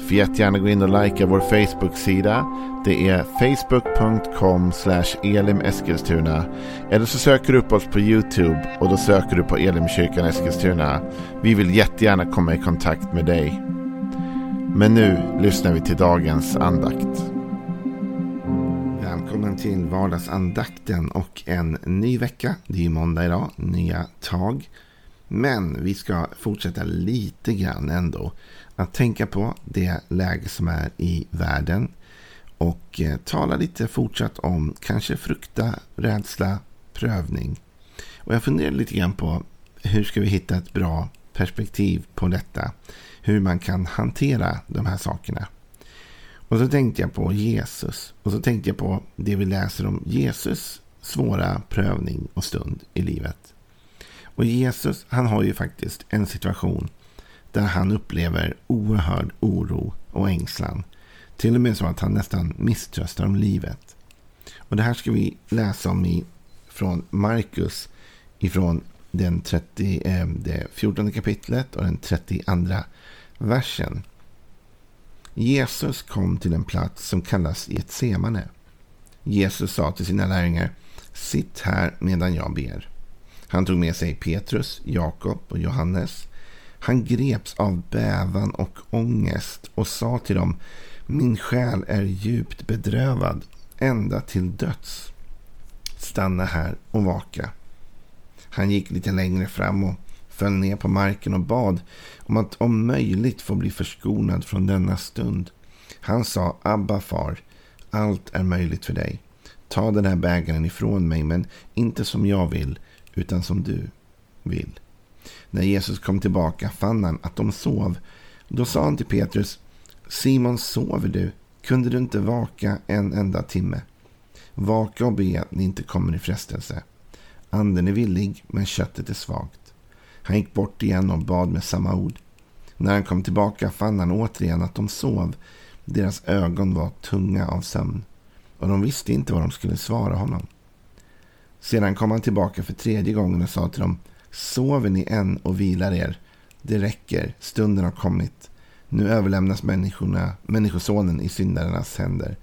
Får jättegärna gå in och likea vår Facebook-sida. Det är facebook.com elimeskilstuna. Eller så söker du upp oss på YouTube och då söker du på Elimkyrkan Eskilstuna. Vi vill jättegärna komma i kontakt med dig. Men nu lyssnar vi till dagens andakt. Välkommen till vardagsandakten och en ny vecka. Det är måndag idag, nya tag. Men vi ska fortsätta lite grann ändå att tänka på det läge som är i världen. Och eh, tala lite fortsatt om kanske frukta, rädsla, prövning. Och jag funderar lite grann på hur ska vi hitta ett bra perspektiv på detta. Hur man kan hantera de här sakerna. Och så tänkte jag på Jesus. Och så tänkte jag på det vi läser om Jesus svåra prövning och stund i livet. Och Jesus, han har ju faktiskt en situation där han upplever oerhörd oro och ängslan. Till och med så att han nästan misströstar om livet. Och det här ska vi läsa om i, från Markus ifrån den 30, eh, det 14 kapitlet och den 32 versen. Jesus kom till en plats som kallas Getsemane. Jesus sa till sina lärjungar, sitt här medan jag ber. Han tog med sig Petrus, Jakob och Johannes. Han greps av bävan och ångest och sa till dem, min själ är djupt bedrövad ända till döds. Stanna här och vaka. Han gick lite längre fram och föll ner på marken och bad om att om möjligt få bli förskonad från denna stund. Han sa, Abba far, allt är möjligt för dig. Ta den här bägaren ifrån mig, men inte som jag vill, utan som du vill. När Jesus kom tillbaka fann han att de sov. Då sa han till Petrus, Simon sover du? Kunde du inte vaka en enda timme? Vaka och be att ni inte kommer i frestelse. Anden är villig, men köttet är svagt. Han gick bort igen och bad med samma ord. När han kom tillbaka fann han återigen att de sov. Deras ögon var tunga av sömn och de visste inte vad de skulle svara honom. Sedan kom han tillbaka för tredje gången och sa till dem, sover ni än och vilar er? Det räcker, stunden har kommit. Nu överlämnas människorna, människosonen i syndarnas händer.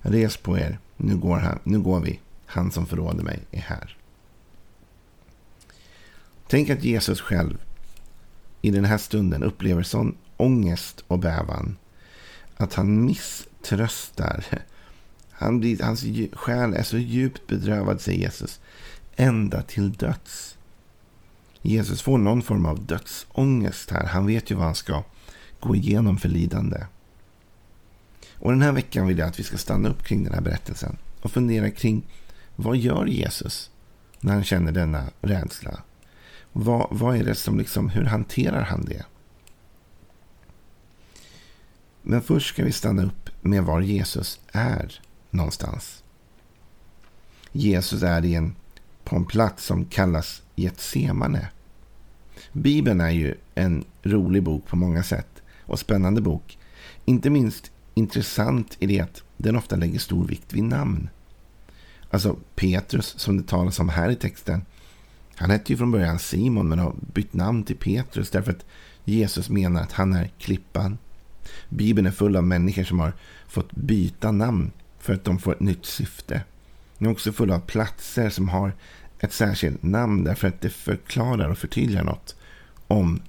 Res på er, nu går, han, nu går vi. Han som förråder mig är här. Tänk att Jesus själv i den här stunden upplever sån ångest och bävan att han misströstar. Han blir, hans själ är så djupt bedrövad, säger Jesus, ända till döds. Jesus får någon form av dödsångest här. Han vet ju vad han ska gå igenom för lidande. Och den här veckan vill jag att vi ska stanna upp kring den här berättelsen och fundera kring vad gör Jesus när han känner denna rädsla? Vad, vad är det som liksom, hur hanterar han det? Men först ska vi stanna upp med var Jesus är någonstans. Jesus är i en, på en plats som kallas Getsemane. Bibeln är ju en rolig bok på många sätt och spännande bok. Inte minst intressant i det att den ofta lägger stor vikt vid namn. Alltså Petrus som det talas om här i texten. Han hette ju från början Simon men har bytt namn till Petrus därför att Jesus menar att han är klippan. Bibeln är full av människor som har fått byta namn för att de får ett nytt syfte. Den är också full av platser som har ett särskilt namn därför att det förklarar och förtydligar något om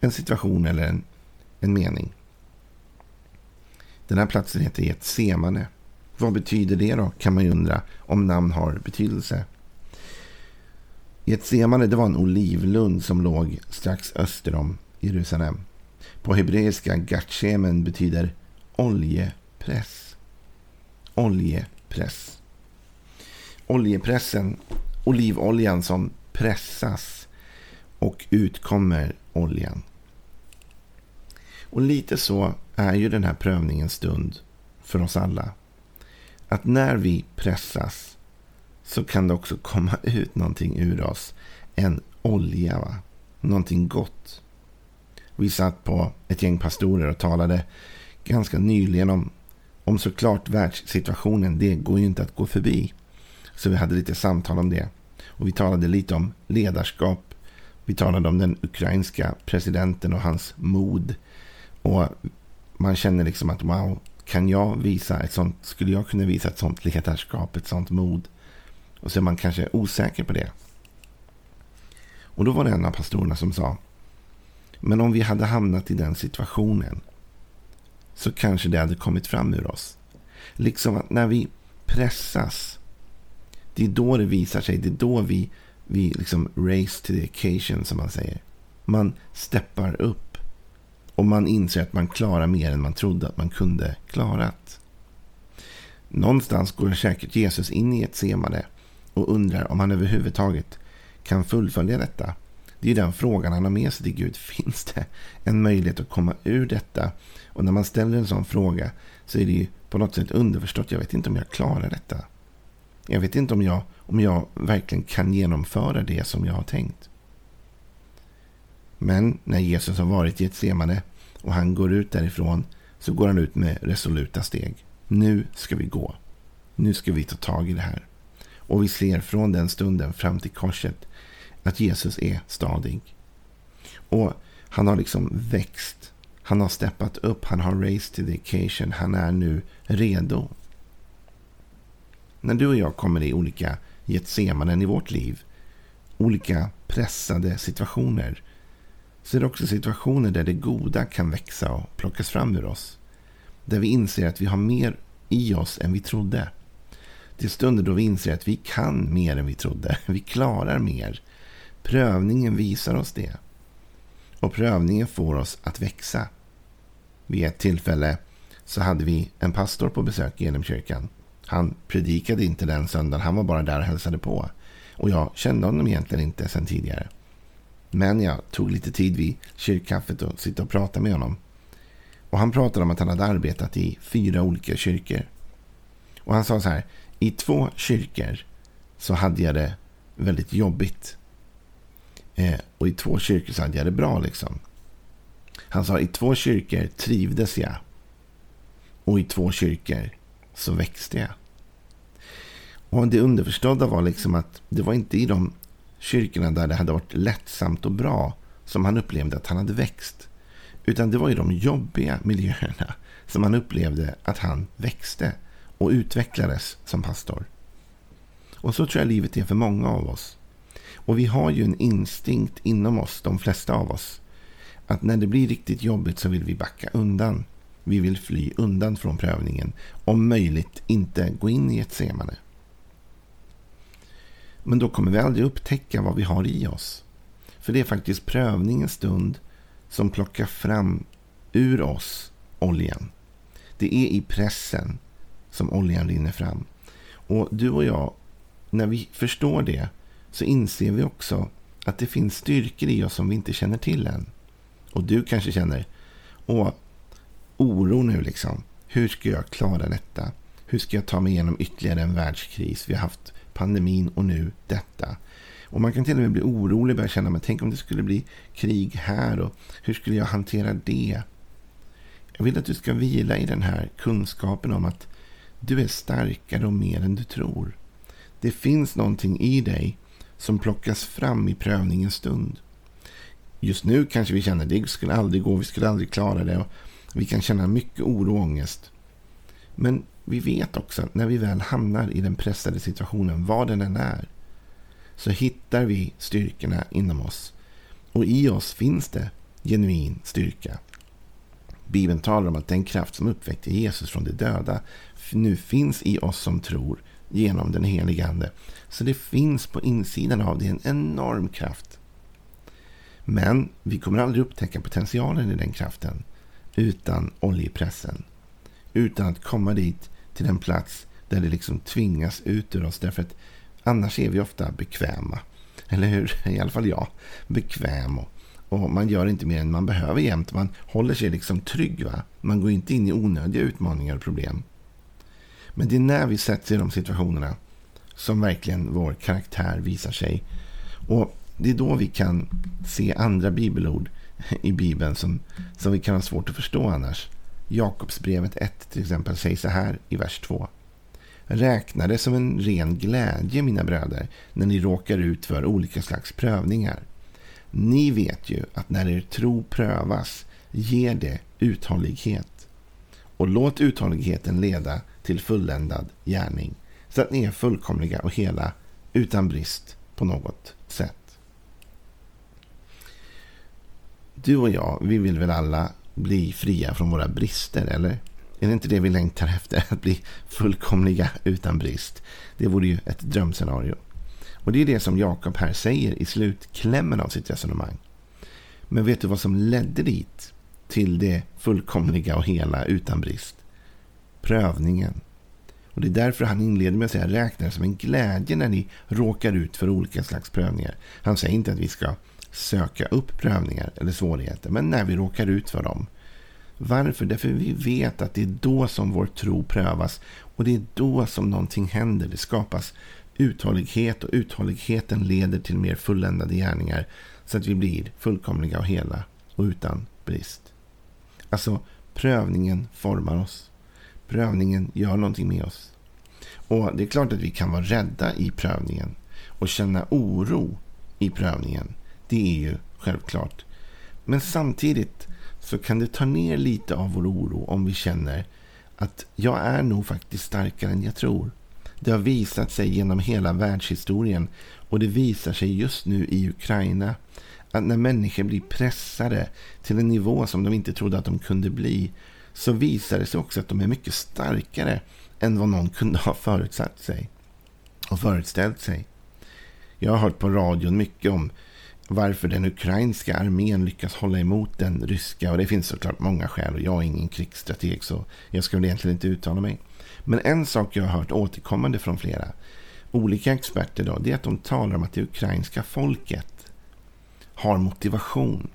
en situation eller en, en mening. Den här platsen heter Getsemane. Vad betyder det då, kan man ju undra, om namn har betydelse. Getsemane det var en olivlund som låg strax öster om Jerusalem. På hebreiska Gatshemen betyder oljepress. Oljepress. Oljepressen olivoljan som pressas och utkommer oljan. Och lite så är ju den här prövningens stund för oss alla. Att när vi pressas så kan det också komma ut någonting ur oss. En olja. Va? Någonting gott. Vi satt på ett gäng pastorer och talade ganska nyligen om, om såklart världssituationen. Det går ju inte att gå förbi. Så vi hade lite samtal om det. Och vi talade lite om ledarskap. Vi talade om den ukrainska presidenten och hans mod. Och man känner liksom att wow, kan jag visa ett sånt, skulle jag kunna visa ett sånt ledarskap, ett sånt mod? Och så är man kanske osäker på det. Och då var det en av pastorerna som sa, men om vi hade hamnat i den situationen så kanske det hade kommit fram ur oss. Liksom att när vi pressas, det är då det visar sig, det är då vi, vi liksom race to the occasion som man säger. Man steppar upp och man inser att man klarar mer än man trodde att man kunde klarat. Någonstans går säkert Jesus in i ett semare och undrar om han överhuvudtaget kan fullfölja detta. Det är den frågan han har med sig till Gud. Finns det en möjlighet att komma ur detta? Och när man ställer en sån fråga så är det ju på något sätt underförstått. Jag vet inte om jag klarar detta. Jag vet inte om jag, om jag verkligen kan genomföra det som jag har tänkt. Men när Jesus har varit i ett semane och han går ut därifrån så går han ut med resoluta steg. Nu ska vi gå. Nu ska vi ta tag i det här. Och vi ser från den stunden fram till korset att Jesus är stadig. Och han har liksom växt. Han har steppat upp. Han har raised to the occasion. Han är nu redo. När du och jag kommer i olika getsemanen i vårt liv, olika pressade situationer, så är det också situationer där det goda kan växa och plockas fram ur oss. Där vi inser att vi har mer i oss än vi trodde. Det är stunder då vi inser att vi kan mer än vi trodde. Vi klarar mer. Prövningen visar oss det. Och prövningen får oss att växa. Vid ett tillfälle så hade vi en pastor på besök i Elimkyrkan. Han predikade inte den söndagen, han var bara där och hälsade på. Och jag kände honom egentligen inte sedan tidigare. Men jag tog lite tid vid kyrkkaffet och sitta och prata med honom. Och han pratade om att han hade arbetat i fyra olika kyrkor. Och han sa så här, i två kyrkor så hade jag det väldigt jobbigt. Eh, och i två kyrkor så hade jag det bra liksom. Han sa, i två kyrkor trivdes jag. Och i två kyrkor så växte jag. Och det underförstådda var liksom att det var inte i de kyrkorna där det hade varit lättsamt och bra som han upplevde att han hade växt. Utan det var i de jobbiga miljöerna som han upplevde att han växte och utvecklades som pastor. Och så tror jag livet är för många av oss. Och vi har ju en instinkt inom oss, de flesta av oss, att när det blir riktigt jobbigt så vill vi backa undan. Vi vill fly undan från prövningen. Om möjligt inte gå in i ett semane. Men då kommer vi aldrig upptäcka vad vi har i oss. För det är faktiskt prövningens stund som plockar fram ur oss oljan. Det är i pressen som oljan rinner fram. Och du och jag, när vi förstår det så inser vi också att det finns styrkor i oss som vi inte känner till än. Och du kanske känner, åh, oro nu liksom. Hur ska jag klara detta? Hur ska jag ta mig igenom ytterligare en världskris? Vi har haft pandemin och nu detta. Och man kan till och med bli orolig och börja känna, men tänk om det skulle bli krig här och hur skulle jag hantera det? Jag vill att du ska vila i den här kunskapen om att du är starkare och mer än du tror. Det finns någonting i dig som plockas fram i prövningens stund. Just nu kanske vi känner att det skulle aldrig gå, vi skulle aldrig klara det. Och vi kan känna mycket oro och ångest. Men vi vet också att när vi väl hamnar i den pressade situationen, vad den än är, så hittar vi styrkorna inom oss. Och i oss finns det genuin styrka. Bibeln talar om att den kraft som uppväckte Jesus från de döda nu finns i oss som tror genom den helige Ande. Så det finns på insidan av det en enorm kraft. Men vi kommer aldrig upptäcka potentialen i den kraften utan oljepressen. Utan att komma dit till den plats där det liksom tvingas ut ur oss. Därför att annars är vi ofta bekväma. Eller hur? I alla fall jag. Bekväm och, och man gör inte mer än man behöver jämt. Man håller sig liksom trygg. Va? Man går inte in i onödiga utmaningar och problem. Men det är när vi sätts i de situationerna som verkligen vår karaktär visar sig. Och Det är då vi kan se andra bibelord i Bibeln som, som vi kan ha svårt att förstå annars. Jakobsbrevet 1 till exempel säger så här i vers 2. Räkna det som en ren glädje, mina bröder, när ni råkar ut för olika slags prövningar. Ni vet ju att när er tro prövas ger det uthållighet. Och låt uthålligheten leda till fulländad gärning, så att ni är fullkomliga och hela utan brist på något sätt. Du och jag, vi vill väl alla bli fria från våra brister, eller? Är det inte det vi längtar efter? Att bli fullkomliga utan brist. Det vore ju ett drömscenario. Och det är det som Jakob här säger i slutklämmen av sitt resonemang. Men vet du vad som ledde dit? Till det fullkomliga och hela utan brist? Prövningen. Och Det är därför han inleder med att säga räkna det som en glädje när ni råkar ut för olika slags prövningar. Han säger inte att vi ska söka upp prövningar eller svårigheter, men när vi råkar ut för dem. Varför? Därför vi vet att det är då som vår tro prövas och det är då som någonting händer. Det skapas uthållighet och uthålligheten leder till mer fulländade gärningar så att vi blir fullkomliga och hela och utan brist. Alltså, prövningen formar oss. Prövningen gör någonting med oss. Och Det är klart att vi kan vara rädda i prövningen och känna oro i prövningen. Det är ju självklart. Men samtidigt så kan det ta ner lite av vår oro om vi känner att jag är nog faktiskt starkare än jag tror. Det har visat sig genom hela världshistorien och det visar sig just nu i Ukraina att när människor blir pressade till en nivå som de inte trodde att de kunde bli så visar det sig också att de är mycket starkare än vad någon kunde ha förutsatt sig och föreställt sig. Jag har hört på radion mycket om varför den ukrainska armén lyckas hålla emot den ryska. Och det finns såklart många skäl och jag är ingen krigsstrateg så jag ska väl egentligen inte uttala mig. Men en sak jag har hört återkommande från flera olika experter då, det är att de talar om att det ukrainska folket har motivation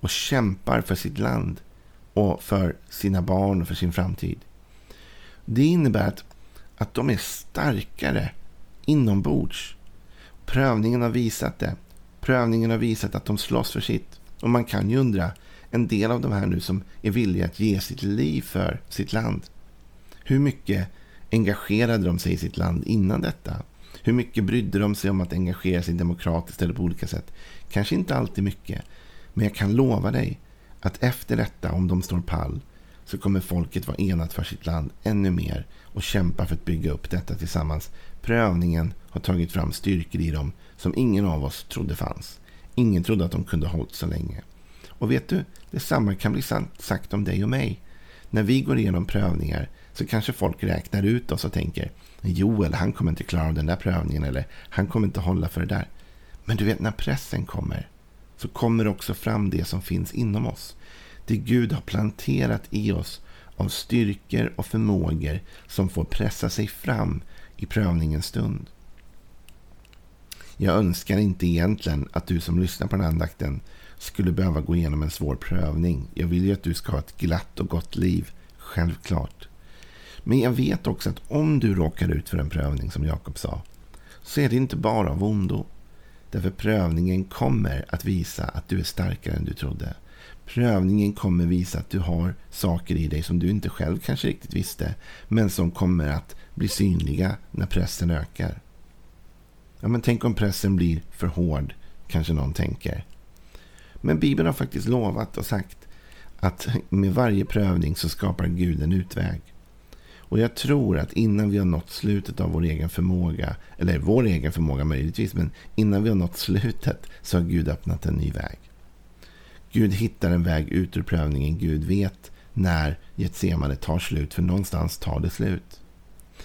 och kämpar för sitt land och för sina barn och för sin framtid. Det innebär att, att de är starkare inombords. Prövningen har visat det. Prövningen har visat att de slåss för sitt. Och man kan ju undra, en del av de här nu som är villiga att ge sitt liv för sitt land. Hur mycket engagerade de sig i sitt land innan detta? Hur mycket brydde de sig om att engagera sig demokratiskt eller på olika sätt? Kanske inte alltid mycket. Men jag kan lova dig att efter detta, om de står pall, så kommer folket vara enat för sitt land ännu mer och kämpa för att bygga upp detta tillsammans. Prövningen har tagit fram styrkor i dem som ingen av oss trodde fanns. Ingen trodde att de kunde hållit så länge. Och vet du, detsamma kan bli sagt om dig och mig. När vi går igenom prövningar så kanske folk räknar ut oss och tänker Joel, han kommer inte klara av den där prövningen eller han kommer inte hålla för det där. Men du vet, när pressen kommer så kommer också fram det som finns inom oss. Det Gud har planterat i oss av styrkor och förmågor som får pressa sig fram i prövningens stund. Jag önskar inte egentligen att du som lyssnar på den här andakten skulle behöva gå igenom en svår prövning. Jag vill ju att du ska ha ett glatt och gott liv, självklart. Men jag vet också att om du råkar ut för en prövning, som Jakob sa, så är det inte bara av ondo. Därför prövningen kommer att visa att du är starkare än du trodde. Prövningen kommer visa att du har saker i dig som du inte själv kanske riktigt visste, men som kommer att bli synliga när pressen ökar. Ja, men tänk om pressen blir för hård, kanske någon tänker. Men Bibeln har faktiskt lovat och sagt att med varje prövning så skapar Gud en utväg. Och jag tror att innan vi har nått slutet av vår egen förmåga, eller vår egen förmåga möjligtvis, men innan vi har nått slutet så har Gud öppnat en ny väg. Gud hittar en väg ut ur prövningen. Gud vet när Getsemane tar slut, för någonstans tar det slut.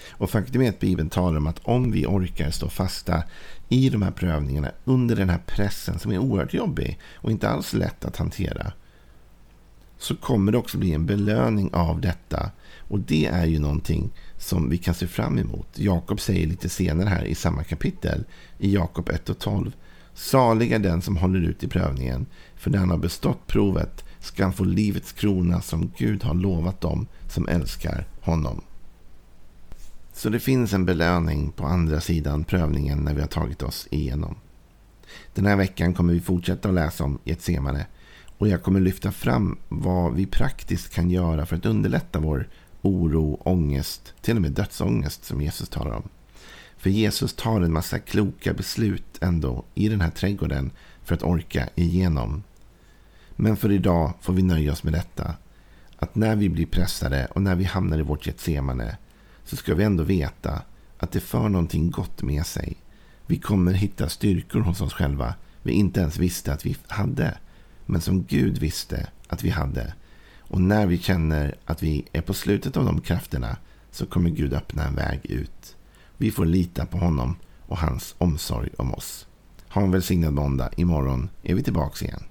Och faktum är att Bibeln talar om att om vi orkar stå fasta i de här prövningarna under den här pressen som är oerhört jobbig och inte alls lätt att hantera. Så kommer det också bli en belöning av detta. Och det är ju någonting som vi kan se fram emot. Jakob säger lite senare här i samma kapitel, i Jakob 1 och 12. Salig är den som håller ut i prövningen, för när han har bestått provet ska han få livets krona som Gud har lovat dem som älskar honom. Så det finns en belöning på andra sidan prövningen när vi har tagit oss igenom. Den här veckan kommer vi fortsätta att läsa om Getsemane. Och jag kommer lyfta fram vad vi praktiskt kan göra för att underlätta vår oro, ångest, till och med dödsångest som Jesus talar om. För Jesus tar en massa kloka beslut ändå i den här trädgården för att orka igenom. Men för idag får vi nöja oss med detta. Att när vi blir pressade och när vi hamnar i vårt Getsemane så ska vi ändå veta att det för någonting gott med sig. Vi kommer hitta styrkor hos oss själva vi inte ens visste att vi hade. Men som Gud visste att vi hade. Och när vi känner att vi är på slutet av de krafterna så kommer Gud öppna en väg ut. Vi får lita på honom och hans omsorg om oss. Ha en välsignad måndag. Imorgon är vi tillbaka igen.